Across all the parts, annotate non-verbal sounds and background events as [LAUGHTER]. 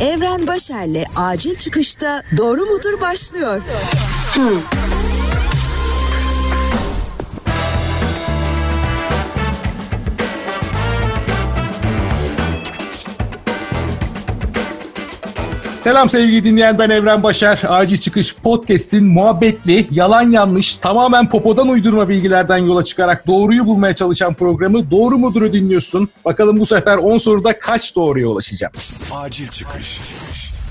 Evren Başer'le acil çıkışta doğru mudur başlıyor. Selam sevgili dinleyen ben Evren Başar. Acil Çıkış Podcast'in muhabbetli, yalan yanlış, tamamen popodan uydurma bilgilerden yola çıkarak doğruyu bulmaya çalışan programı Doğru Mudur'u dinliyorsun. Bakalım bu sefer 10 soruda kaç doğruya ulaşacağım. Acil Çıkış.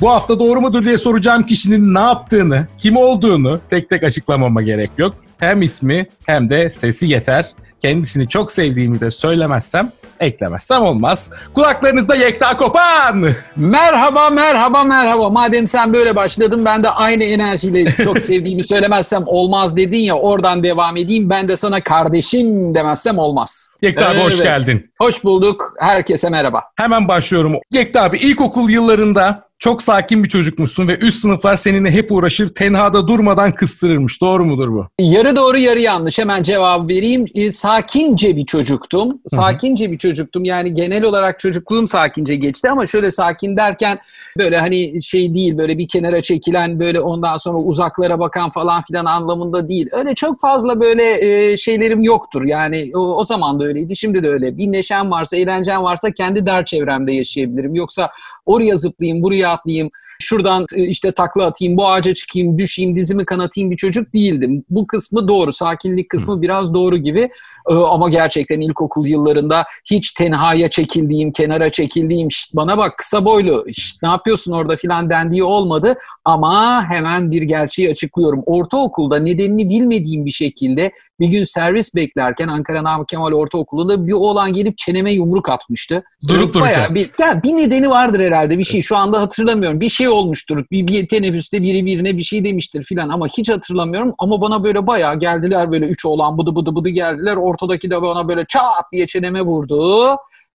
Bu hafta doğru mudur diye soracağım kişinin ne yaptığını, kim olduğunu tek tek açıklamama gerek yok. Hem ismi hem de sesi yeter. Kendisini çok sevdiğimi de söylemezsem eklemezsem olmaz. Kulaklarınızda Yekta Kopan. Merhaba, merhaba, merhaba. Madem sen böyle başladın ben de aynı enerjiyle çok [LAUGHS] sevdiğimi söylemezsem olmaz dedin ya oradan devam edeyim. Ben de sana kardeşim demezsem olmaz. Yekta abi evet. hoş geldin. Hoş bulduk. Herkese merhaba. Hemen başlıyorum. Yekta abi ilkokul yıllarında çok sakin bir çocukmuşsun ve üst sınıflar seninle hep uğraşır, tenhada durmadan kıstırırmış. Doğru mudur bu? Yarı doğru yarı yanlış. Hemen cevap vereyim. E, sakince bir çocuktum. Sakince Hı-hı. bir çocuktum. Yani genel olarak çocukluğum sakince geçti ama şöyle sakin derken böyle hani şey değil böyle bir kenara çekilen böyle ondan sonra uzaklara bakan falan filan anlamında değil. Öyle çok fazla böyle e, şeylerim yoktur. Yani o, o zaman da öyleydi. Şimdi de öyle. Bir neşem varsa, eğlencem varsa kendi dar çevremde yaşayabilirim. Yoksa oraya zıplayayım, buraya atlayayım. Şuradan e, işte takla atayım, bu ağaca çıkayım, düşeyim, dizimi kanatayım bir çocuk değildim. Bu kısmı doğru, sakinlik kısmı biraz doğru gibi e, ama gerçekten ilkokul yıllarında hiç tenhaya çekildiğim, kenara çekildiğim, şşt bana bak kısa boylu, şşt ne yapıyorsun orada filan dendiği olmadı ama hemen bir gerçeği açıklıyorum. Ortaokulda nedenini bilmediğim bir şekilde bir gün servis beklerken Ankara Namık Kemal Ortaokulu'nda bir oğlan gelip çeneme yumruk atmıştı. Durup dururken. Bir, bir nedeni vardır herhalde bir şey. Şu anda hatırlamıyorum. Bir şey olmuştur. Bir, bir teneffüste biri birine bir şey demiştir filan ama hiç hatırlamıyorum. Ama bana böyle bayağı geldiler böyle üç oğlan bıdı bıdı bıdı geldiler. Ortadaki de bana böyle çat diye çeneme vurdu.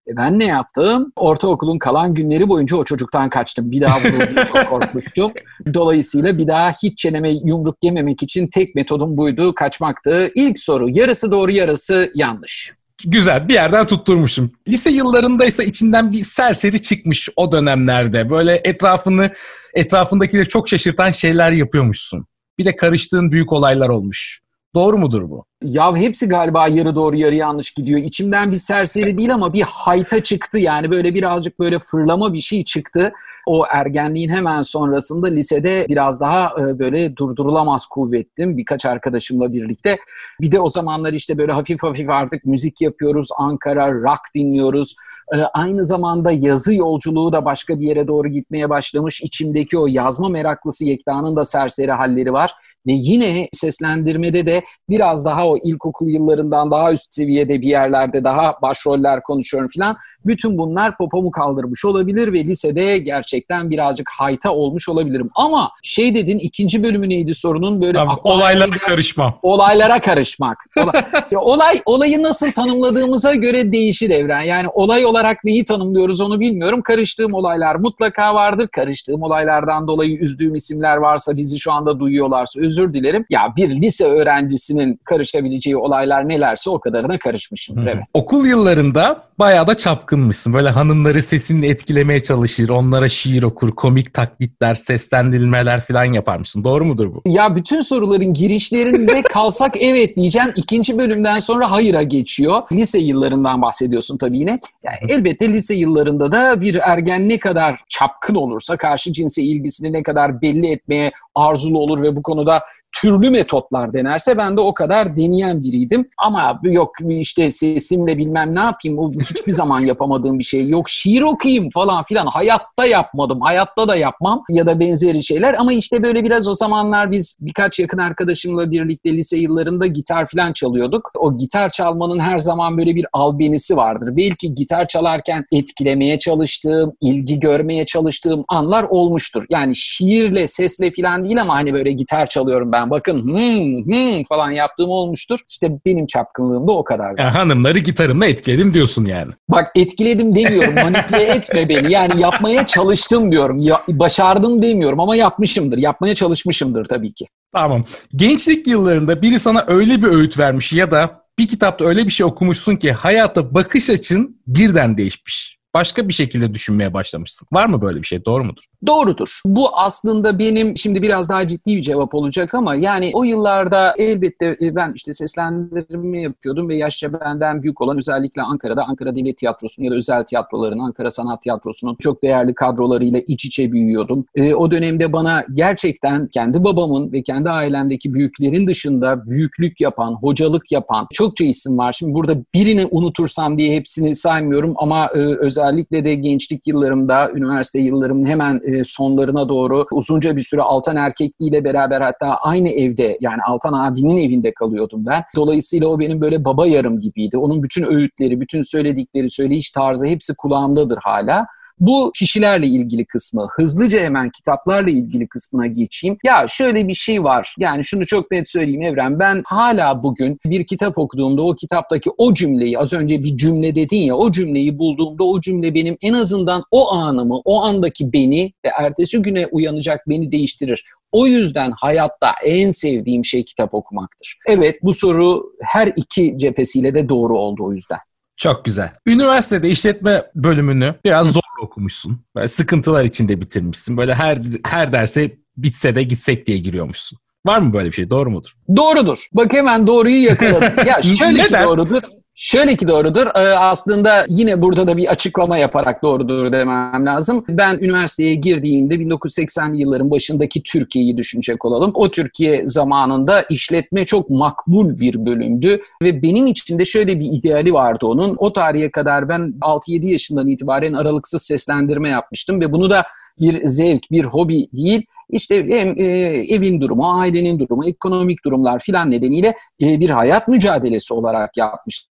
E ben ne yaptım? Ortaokulun kalan günleri boyunca o çocuktan kaçtım. Bir daha [LAUGHS] çok korkmuştum. Dolayısıyla bir daha hiç çeneme yumruk yememek için tek metodum buydu, kaçmaktı. İlk soru yarısı doğru yarısı yanlış. Güzel bir yerden tutturmuşum. Lise yıllarındaysa içinden bir serseri çıkmış o dönemlerde. Böyle etrafını, etrafındakileri çok şaşırtan şeyler yapıyormuşsun. Bir de karıştığın büyük olaylar olmuş. Doğru mudur bu? Ya hepsi galiba yarı doğru yarı yanlış gidiyor. İçimden bir serseri değil ama bir hayta çıktı. Yani böyle birazcık böyle fırlama bir şey çıktı. O ergenliğin hemen sonrasında lisede biraz daha e, böyle durdurulamaz kuvvettim birkaç arkadaşımla birlikte. Bir de o zamanlar işte böyle hafif hafif artık müzik yapıyoruz. Ankara rock dinliyoruz. E, aynı zamanda yazı yolculuğu da başka bir yere doğru gitmeye başlamış. İçimdeki o yazma meraklısı Yekta'nın da serseri halleri var. Ve yine seslendirmede de biraz daha o ilkokul yıllarından daha üst seviyede bir yerlerde daha başroller konuşuyorum falan. Bütün bunlar popomu kaldırmış olabilir ve lisede gerçekten birazcık hayta olmuş olabilirim. Ama şey dedin ikinci bölümü neydi sorunun? Böyle Abi, olaylara gel- karışma. Olaylara karışmak. Olay, [LAUGHS] olay olayı nasıl tanımladığımıza göre değişir evren. Yani olay olarak neyi tanımlıyoruz onu bilmiyorum. Karıştığım olaylar mutlaka vardır. Karıştığım olaylardan dolayı üzdüğüm isimler varsa bizi şu anda duyuyorlarsa özür dilerim. Ya bir lise öğrencisinin karışabileceği olaylar nelerse o kadarına karışmışımdır. Evet. Okul yıllarında bayağı da çapkınmışsın. Böyle hanımları sesinle etkilemeye çalışır, onlara şiir okur, komik taklitler, seslendirilmeler falan yapar mısın? Doğru mudur bu? Ya bütün soruların girişlerinde [LAUGHS] kalsak evet diyeceğim. İkinci bölümden sonra hayıra geçiyor. Lise yıllarından bahsediyorsun tabii yine. Yani elbette lise yıllarında da bir ergen ne kadar çapkın olursa, karşı cinse ilgisini ne kadar belli etmeye arzulu olur ve bu konuda türlü metotlar denerse ben de o kadar deneyen biriydim. Ama yok işte sesimle bilmem ne yapayım o hiçbir zaman yapamadığım bir şey. Yok şiir okuyayım falan filan hayatta yapmadım. Hayatta da yapmam ya da benzeri şeyler ama işte böyle biraz o zamanlar biz birkaç yakın arkadaşımla birlikte lise yıllarında gitar filan çalıyorduk. O gitar çalmanın her zaman böyle bir albenisi vardır. Belki gitar çalarken etkilemeye çalıştığım, ilgi görmeye çalıştığım anlar olmuştur. Yani şiirle, sesle filan değil ama hani böyle gitar çalıyorum ben bakın hmm, hmm falan yaptığım olmuştur. İşte benim çapkınlığım da o kadar zaten. Yani hanımları gitarımla etkiledim diyorsun yani. Bak etkiledim demiyorum. [LAUGHS] Manipüle etme beni. Yani yapmaya çalıştım diyorum. Ya, başardım demiyorum ama yapmışımdır. Yapmaya çalışmışımdır tabii ki. Tamam. Gençlik yıllarında biri sana öyle bir öğüt vermiş ya da bir kitapta öyle bir şey okumuşsun ki hayata bakış açın birden değişmiş. başka bir şekilde düşünmeye başlamışsın. Var mı böyle bir şey? Doğru mudur? Doğrudur. Bu aslında benim şimdi biraz daha ciddi bir cevap olacak ama yani o yıllarda elbette e, ben işte seslendirme yapıyordum ve yaşça benden büyük olan özellikle Ankara'da Ankara Devlet Tiyatrosu'nun ya da özel tiyatroların, Ankara Sanat Tiyatrosu'nun çok değerli kadrolarıyla iç içe büyüyordum. E, o dönemde bana gerçekten kendi babamın ve kendi ailemdeki büyüklerin dışında büyüklük yapan, hocalık yapan çokça isim var. Şimdi burada birini unutursam diye hepsini saymıyorum ama e, özellikle de gençlik yıllarımda, üniversite yıllarımın hemen e, sonlarına doğru uzunca bir süre Altan Erkekli ile beraber hatta aynı evde yani Altan abinin evinde kalıyordum ben. Dolayısıyla o benim böyle baba yarım gibiydi. Onun bütün öğütleri, bütün söyledikleri, söyleyiş tarzı hepsi kulağımdadır hala. Bu kişilerle ilgili kısmı, hızlıca hemen kitaplarla ilgili kısmına geçeyim. Ya şöyle bir şey var. Yani şunu çok net söyleyeyim Evren. Ben hala bugün bir kitap okuduğumda o kitaptaki o cümleyi, az önce bir cümle dedin ya, o cümleyi bulduğumda o cümle benim en azından o anımı, o andaki beni ve ertesi güne uyanacak beni değiştirir. O yüzden hayatta en sevdiğim şey kitap okumaktır. Evet bu soru her iki cephesiyle de doğru oldu o yüzden. Çok güzel. Üniversitede işletme bölümünü biraz zor okumuşsun. Böyle sıkıntılar içinde bitirmişsin. Böyle her her derse bitse de gitsek diye giriyormuşsun. Var mı böyle bir şey? Doğru mudur? Doğrudur. Bak hemen doğruyu yakaladım. ya [LAUGHS] şöyle ki doğrudur. Şöyle ki doğrudur. Ee, aslında yine burada da bir açıklama yaparak doğrudur demem lazım. Ben üniversiteye girdiğimde 1980'li yılların başındaki Türkiye'yi düşünecek olalım. O Türkiye zamanında işletme çok makbul bir bölümdü ve benim içinde şöyle bir ideali vardı onun. O tarihe kadar ben 6-7 yaşından itibaren aralıksız seslendirme yapmıştım ve bunu da bir zevk, bir hobi değil, işte hem e, evin durumu, ailenin durumu, ekonomik durumlar filan nedeniyle e, bir hayat mücadelesi olarak yapmıştım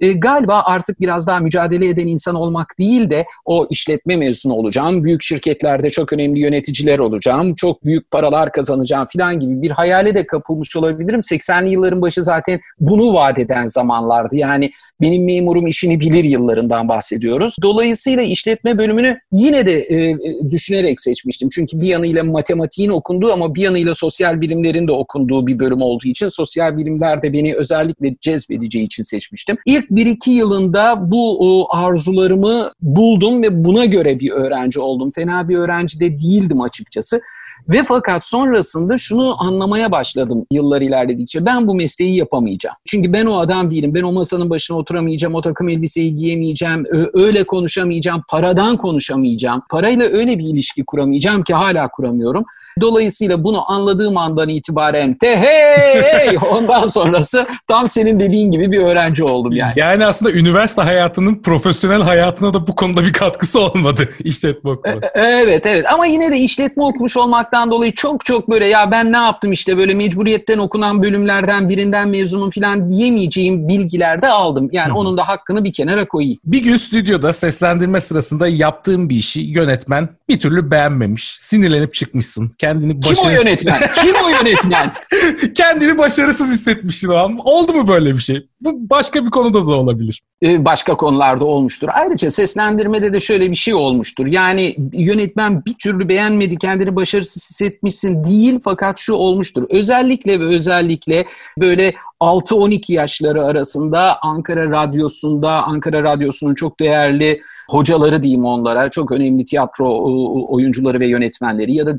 E, galiba artık biraz daha mücadele eden insan olmak değil de o işletme mezunu olacağım, büyük şirketlerde çok önemli yöneticiler olacağım, çok büyük paralar kazanacağım falan gibi bir hayale de kapılmış olabilirim. 80'li yılların başı zaten bunu vaat eden zamanlardı. Yani benim memurum işini bilir yıllarından bahsediyoruz. Dolayısıyla işletme bölümünü yine de e, e düşünerek seçmiştim. Çünkü bir yanıyla matematiğin okunduğu ama bir yanıyla sosyal bilimlerin de okunduğu bir bölüm olduğu için sosyal bilimler de beni özellikle cezbedeceği için seçmiştim. İlk bir iki yılında bu arzularımı buldum ve buna göre bir öğrenci oldum. Fena bir öğrenci de değildim açıkçası. Ve fakat sonrasında şunu anlamaya başladım yıllar ilerledikçe. Ben bu mesleği yapamayacağım. Çünkü ben o adam değilim. Ben o masanın başına oturamayacağım. O takım elbiseyi giyemeyeceğim. Öyle konuşamayacağım. Paradan konuşamayacağım. Parayla öyle bir ilişki kuramayacağım ki hala kuramıyorum. Dolayısıyla bunu anladığım andan itibaren te hey [LAUGHS] ondan sonrası tam senin dediğin gibi bir öğrenci oldum yani. Yani aslında üniversite hayatının profesyonel hayatına da bu konuda bir katkısı olmadı [LAUGHS] işletme okumak. E, evet evet ama yine de işletme okumuş olmaktan dolayı çok çok böyle ya ben ne yaptım işte böyle mecburiyetten okunan bölümlerden birinden mezunum falan diyemeyeceğim bilgiler de aldım. Yani onun da hakkını bir kenara koyayım. Bir gün stüdyoda seslendirme sırasında yaptığım bir işi yönetmen bir türlü beğenmemiş. Sinirlenip çıkmışsın kendini başarısız... Kim o yönetmen? Kim o yönetmen? [LAUGHS] kendini başarısız hissetmişsin o an. Oldu mu böyle bir şey? Bu başka bir konuda da olabilir. Ee, başka konularda olmuştur. Ayrıca seslendirmede de şöyle bir şey olmuştur. Yani yönetmen bir türlü beğenmedi, kendini başarısız hissetmişsin değil fakat şu olmuştur. Özellikle ve özellikle böyle 6-12 yaşları arasında Ankara Radyosu'nda, Ankara Radyosu'nun çok değerli hocaları diyeyim onlara, çok önemli tiyatro oyuncuları ve yönetmenleri ya da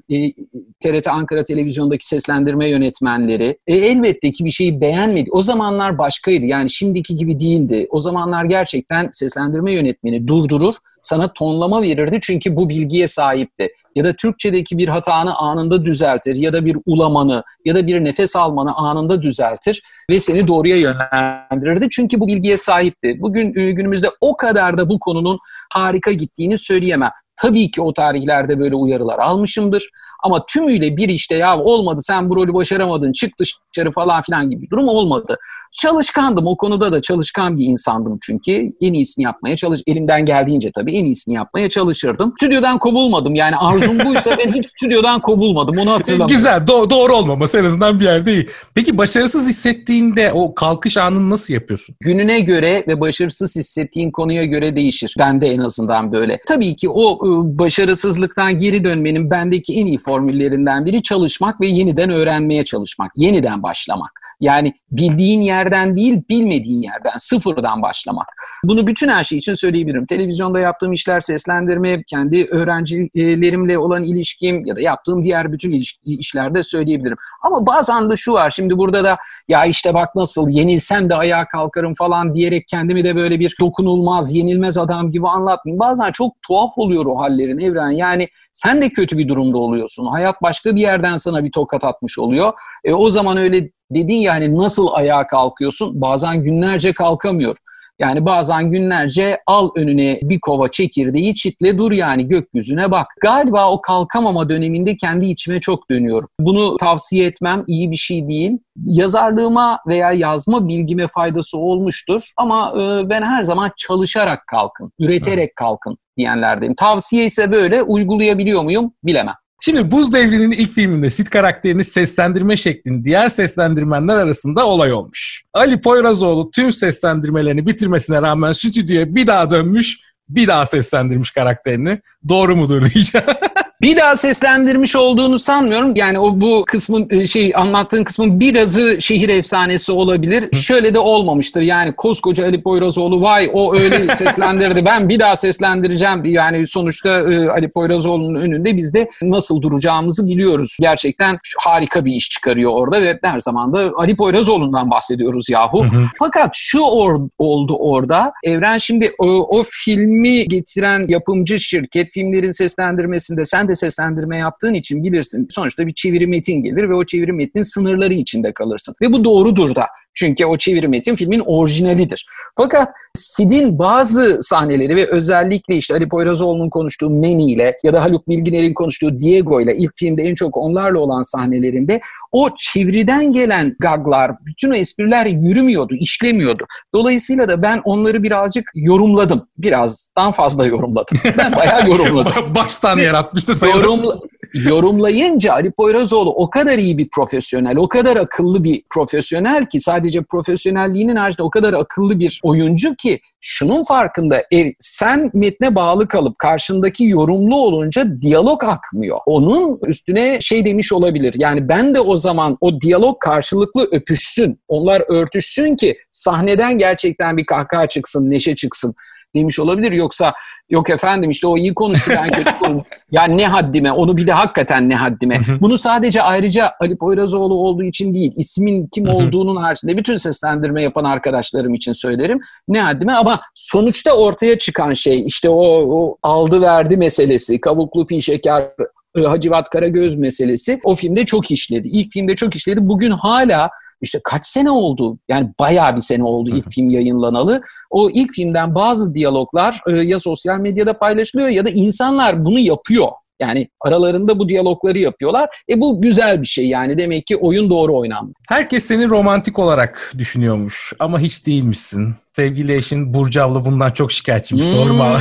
TRT e, Ankara Televizyon'daki seslendirme yönetmenleri e, elbette ki bir şeyi beğenmedi. O zamanlar başkaydı yani şimdiki gibi değildi. O zamanlar gerçekten seslendirme yönetmeni durdurur, sana tonlama verirdi çünkü bu bilgiye sahipti. Ya da Türkçedeki bir hatanı anında düzeltir ya da bir ulamanı ya da bir nefes almanı anında düzeltir ve seni doğruya yönlendirirdi. Çünkü bu bilgiye sahipti. Bugün e, günümüzde o kadar da bu konunun harika gittiğini söyleyemem. Tabii ki o tarihlerde böyle uyarılar almışımdır. Ama tümüyle bir işte ya olmadı sen bu rolü başaramadın çık dışarı falan filan gibi bir durum olmadı. Çalışkandım o konuda da çalışkan bir insandım çünkü. En iyisini yapmaya çalış elimden geldiğince tabii en iyisini yapmaya çalışırdım. Stüdyodan kovulmadım yani arzum buysa ben hiç stüdyodan kovulmadım onu hatırlamıyorum. Güzel do- doğru olmaması en azından bir yerde iyi. Peki başarısız hissettiğinde o kalkış anını nasıl yapıyorsun? Gününe göre ve başarısız hissettiğin konuya göre değişir. Bende en azından böyle. Tabii ki o başarısızlıktan geri dönmenin bendeki en iyi formüllerinden biri çalışmak ve yeniden öğrenmeye çalışmak, yeniden başlamak. Yani bildiğin yerden değil, bilmediğin yerden, sıfırdan başlamak. Bunu bütün her şey için söyleyebilirim. Televizyonda yaptığım işler, seslendirme, kendi öğrencilerimle olan ilişkim ya da yaptığım diğer bütün işlerde söyleyebilirim. Ama bazen de şu var, şimdi burada da ya işte bak nasıl yenilsem de ayağa kalkarım falan diyerek kendimi de böyle bir dokunulmaz, yenilmez adam gibi anlatmayayım. Bazen çok tuhaf oluyor o hallerin Evren. Yani sen de kötü bir durumda oluyorsun. Hayat başka bir yerden sana bir tokat atmış oluyor. E, o zaman öyle dedin yani nasıl ayağa kalkıyorsun? Bazen günlerce kalkamıyor. Yani bazen günlerce al önüne bir kova çekirdeği çitle dur yani gökyüzüne bak. Galiba o kalkamama döneminde kendi içime çok dönüyorum. Bunu tavsiye etmem iyi bir şey değil. Yazarlığıma veya yazma bilgime faydası olmuştur ama e, ben her zaman çalışarak kalkın, üreterek kalkın diyenlerdeyim. Tavsiye ise böyle uygulayabiliyor muyum bilemem. Şimdi Buz Devri'nin ilk filminde Sid karakterini seslendirme şeklin diğer seslendirmenler arasında olay olmuş. Ali Poyrazoğlu tüm seslendirmelerini bitirmesine rağmen stüdyoya bir daha dönmüş, bir daha seslendirmiş karakterini. Doğru mudur diyeceğim. [LAUGHS] Bir daha seslendirmiş olduğunu sanmıyorum. Yani o bu kısmın e, şey anlattığın kısmın birazı şehir efsanesi olabilir. Hı. Şöyle de olmamıştır. Yani koskoca Ali Poyrazoğlu vay o öyle [LAUGHS] seslendirdi. ben bir daha seslendireceğim. Yani sonuçta e, Ali Poyrazoğlu'nun önünde biz de nasıl duracağımızı biliyoruz. Gerçekten harika bir iş çıkarıyor orada ve her zaman da Ali Poyrazoğlu'ndan bahsediyoruz yahu. Hı hı. Fakat şu or- oldu orada. Evren şimdi o, o filmi getiren yapımcı şirket filmlerin seslendirmesinde sen de seslendirme yaptığın için bilirsin. Sonuçta bir çeviri metin gelir ve o çeviri metnin sınırları içinde kalırsın. Ve bu doğrudur da. Çünkü o çeviri metin filmin orijinalidir. Fakat Sid'in bazı sahneleri ve özellikle işte Ali Poyrazoğlu'nun konuştuğu Manny ile ya da Haluk Bilginer'in konuştuğu Diego ile ilk filmde en çok onlarla olan sahnelerinde o çevriden gelen gaglar, bütün o espriler yürümüyordu, işlemiyordu. Dolayısıyla da ben onları birazcık yorumladım. Birazdan fazla yorumladım. Ben bayağı [LAUGHS] yorumladım. Baştan yaratmıştı sayılır. Yorumla, yorumlayınca Ali Poyrazoğlu o kadar iyi bir profesyonel, o kadar akıllı bir profesyonel ki sadece profesyonelliğinin haricinde o kadar akıllı bir oyuncu ki şunun farkında e, sen metne bağlı kalıp karşındaki yorumlu olunca diyalog akmıyor. Onun üstüne şey demiş olabilir. Yani ben de o zaman o diyalog karşılıklı öpüşsün. Onlar örtüşsün ki sahneden gerçekten bir kahkaha çıksın, neşe çıksın demiş olabilir. Yoksa yok efendim işte o iyi konuştu ben kötü [LAUGHS] konuştum. ya ne haddime onu bir de hakikaten ne haddime. Bunu sadece ayrıca Ali Poyrazoğlu olduğu için değil ismin kim olduğunun haricinde bütün seslendirme yapan arkadaşlarım için söylerim. Ne haddime ama sonuçta ortaya çıkan şey işte o, o aldı verdi meselesi kavuklu pi şeker Hacivat Karagöz meselesi o filmde çok işledi. İlk filmde çok işledi. Bugün hala işte kaç sene oldu? Yani bayağı bir sene oldu ilk film yayınlanalı. O ilk filmden bazı diyaloglar e, ya sosyal medyada paylaşılıyor ya da insanlar bunu yapıyor. Yani aralarında bu diyalogları yapıyorlar. E bu güzel bir şey yani demek ki oyun doğru oynanmış. Herkes seni romantik olarak düşünüyormuş ama hiç değilmişsin. Sevgili eşin Burcu abla bundan çok şikayetçiymiş hmm. doğru mu? [LAUGHS]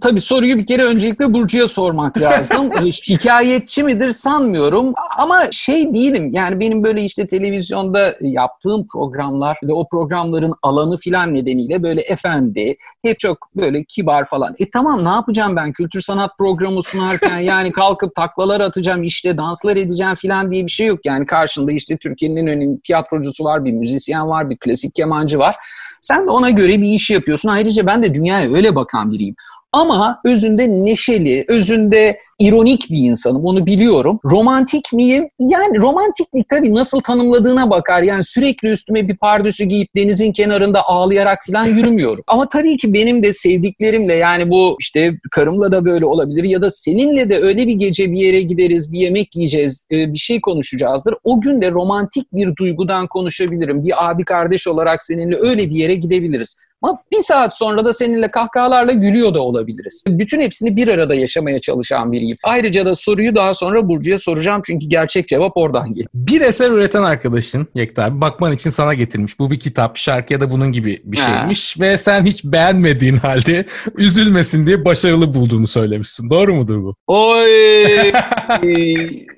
Tabii soruyu bir kere öncelikle Burcu'ya sormak lazım. [LAUGHS] Ee, hikayetçi midir sanmıyorum ama şey değilim yani benim böyle işte televizyonda yaptığım programlar ve o programların alanı filan nedeniyle böyle efendi, hep çok böyle kibar falan. E tamam ne yapacağım ben kültür sanat programı sunarken [LAUGHS] yani kalkıp taklalar atacağım işte danslar edeceğim filan diye bir şey yok. Yani karşında işte Türkiye'nin en önemli tiyatrocusu var, bir müzisyen var, bir klasik kemancı var. Sen de ona göre bir iş yapıyorsun. Ayrıca ben de dünyaya öyle bakan biriyim. Ama özünde neşeli, özünde ironik bir insanım onu biliyorum. Romantik miyim? Yani romantiklik tabii nasıl tanımladığına bakar. Yani sürekli üstüme bir pardösü giyip denizin kenarında ağlayarak falan yürümüyorum. Ama tabii ki benim de sevdiklerimle yani bu işte karımla da böyle olabilir ya da seninle de öyle bir gece bir yere gideriz, bir yemek yiyeceğiz, e, bir şey konuşacağızdır. O gün de romantik bir duygudan konuşabilirim. Bir abi kardeş olarak seninle öyle bir yere gidebiliriz. Ama bir saat sonra da seninle kahkahalarla gülüyor da olabiliriz. Bütün hepsini bir arada yaşamaya çalışan biriyim. Ayrıca da soruyu daha sonra Burcu'ya soracağım çünkü gerçek cevap oradan geliyor. Bir eser üreten arkadaşın Yekta abi bakman için sana getirmiş. Bu bir kitap, şarkı ya da bunun gibi bir şeymiş. Ha. Ve sen hiç beğenmediğin halde [LAUGHS] üzülmesin diye başarılı bulduğunu söylemişsin. Doğru mudur bu? Oy! [LAUGHS]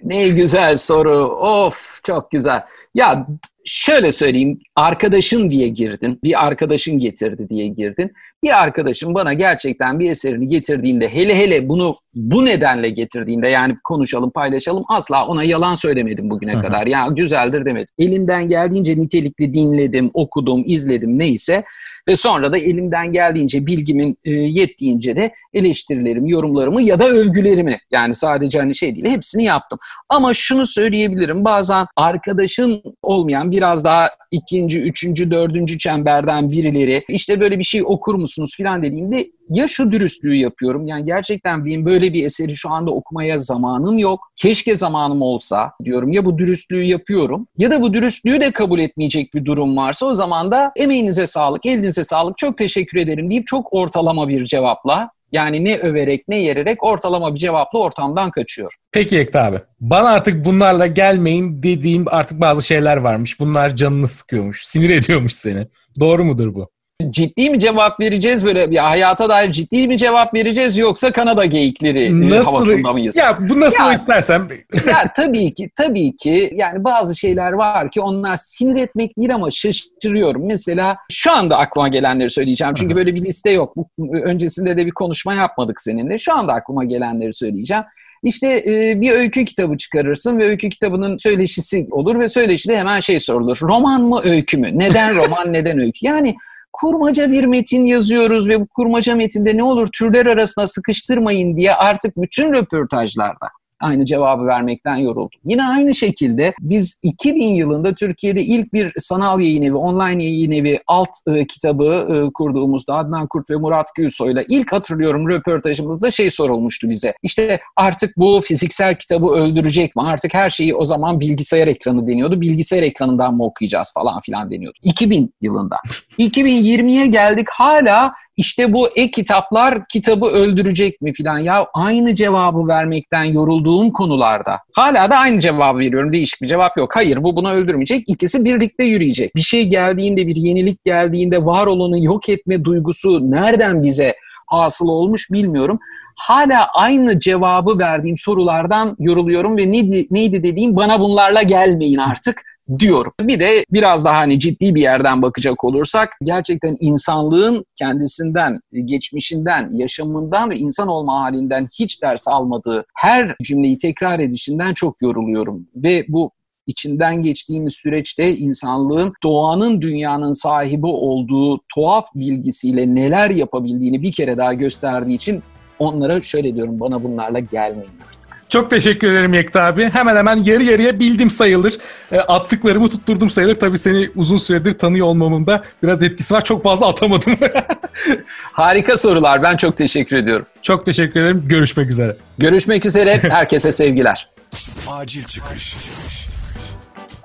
ne güzel soru. Of çok güzel. Ya şöyle söyleyeyim arkadaşın diye girdin bir arkadaşın getirdi diye girdin. Bir arkadaşım bana gerçekten bir eserini getirdiğinde hele hele bunu bu nedenle getirdiğinde yani konuşalım paylaşalım asla ona yalan söylemedim bugüne Hı-hı. kadar. Ya güzeldir demedim. Elimden geldiğince nitelikli dinledim okudum izledim neyse ve sonra da elimden geldiğince bilgimin e, yettiğince de eleştirilerimi, yorumlarımı ya da övgülerimi yani sadece hani şey değil hepsini yaptım. Ama şunu söyleyebilirim bazen arkadaşın olmayan biraz daha ikinci, üçüncü, dördüncü çemberden birileri işte böyle bir şey okur musunuz filan dediğinde ya şu dürüstlüğü yapıyorum. Yani gerçekten benim böyle bir eseri şu anda okumaya zamanım yok. Keşke zamanım olsa diyorum. Ya bu dürüstlüğü yapıyorum ya da bu dürüstlüğü de kabul etmeyecek bir durum varsa o zaman da emeğinize sağlık, elinize sağlık, çok teşekkür ederim deyip çok ortalama bir cevapla yani ne överek ne yererek ortalama bir cevapla ortamdan kaçıyor. Peki Ekta abi. Bana artık bunlarla gelmeyin dediğim artık bazı şeyler varmış. Bunlar canını sıkıyormuş, sinir [LAUGHS] ediyormuş seni. Doğru mudur bu? Ciddi mi cevap vereceğiz böyle ya hayata dair ciddi mi cevap vereceğiz yoksa Kanada geyikleri e, nasıl, havasında mıyız? Ya bu nasıl ya, istersen. [LAUGHS] ya tabii ki tabii ki yani bazı şeyler var ki onlar sinir etmek değil ama şaşırıyorum. Mesela şu anda aklıma gelenleri söyleyeceğim. Çünkü böyle bir liste yok. Öncesinde de bir konuşma yapmadık seninle. Şu anda aklıma gelenleri söyleyeceğim. İşte e, bir öykü kitabı çıkarırsın ve öykü kitabının söyleşisi olur ve söyleşide hemen şey sorulur. Roman mı öykü mü? Neden roman [LAUGHS] neden öykü? Yani kurmaca bir metin yazıyoruz ve bu kurmaca metinde ne olur türler arasına sıkıştırmayın diye artık bütün röportajlarda aynı cevabı vermekten yoruldum. Yine aynı şekilde biz 2000 yılında Türkiye'de ilk bir sanal yayın evi, online yayın evi alt e, kitabı e, kurduğumuzda Adnan Kurt ve Murat Gülsoy'la ilk hatırlıyorum röportajımızda şey sorulmuştu bize. İşte artık bu fiziksel kitabı öldürecek mi? Artık her şeyi o zaman bilgisayar ekranı deniyordu. Bilgisayar ekranından mı okuyacağız falan filan deniyordu. 2000 yılında. [LAUGHS] 2020'ye geldik hala işte bu e-kitaplar kitabı öldürecek mi filan? Ya aynı cevabı vermekten yorulduğum konularda hala da aynı cevabı veriyorum. Değişik bir cevap yok. Hayır bu bunu öldürmeyecek. İkisi birlikte yürüyecek. Bir şey geldiğinde bir yenilik geldiğinde var olanı yok etme duygusu nereden bize hasıl olmuş bilmiyorum. Hala aynı cevabı verdiğim sorulardan yoruluyorum ve neydi, neydi dediğim? Bana bunlarla gelmeyin artık diyorum. Bir de biraz daha hani ciddi bir yerden bakacak olursak gerçekten insanlığın kendisinden, geçmişinden, yaşamından ve insan olma halinden hiç ders almadığı her cümleyi tekrar edişinden çok yoruluyorum. Ve bu içinden geçtiğimiz süreçte insanlığın doğanın dünyanın sahibi olduğu tuhaf bilgisiyle neler yapabildiğini bir kere daha gösterdiği için onlara şöyle diyorum bana bunlarla gelmeyin artık. Çok teşekkür ederim Yekta abi. Hemen hemen yarı yarıya bildim sayılır. E, attıklarımı tutturdum sayılır. Tabii seni uzun süredir tanıyor olmamın da biraz etkisi var. Çok fazla atamadım. [LAUGHS] Harika sorular. Ben çok teşekkür ediyorum. Çok teşekkür ederim. Görüşmek üzere. Görüşmek üzere. Herkese sevgiler. Acil çıkış.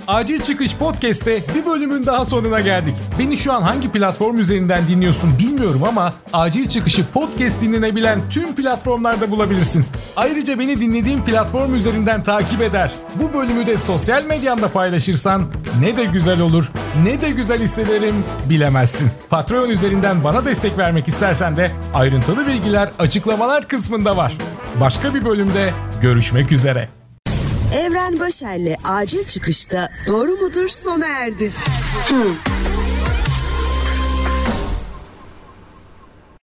Acil Çıkış Podcast'te bir bölümün daha sonuna geldik. Beni şu an hangi platform üzerinden dinliyorsun bilmiyorum ama Acil Çıkış'ı podcast dinlenebilen tüm platformlarda bulabilirsin. Ayrıca beni dinlediğin platform üzerinden takip eder. Bu bölümü de sosyal medyanda paylaşırsan ne de güzel olur, ne de güzel hissederim bilemezsin. Patreon üzerinden bana destek vermek istersen de ayrıntılı bilgiler açıklamalar kısmında var. Başka bir bölümde görüşmek üzere. Evren Başer'le acil çıkışta doğru mudur sona erdi. Hmm.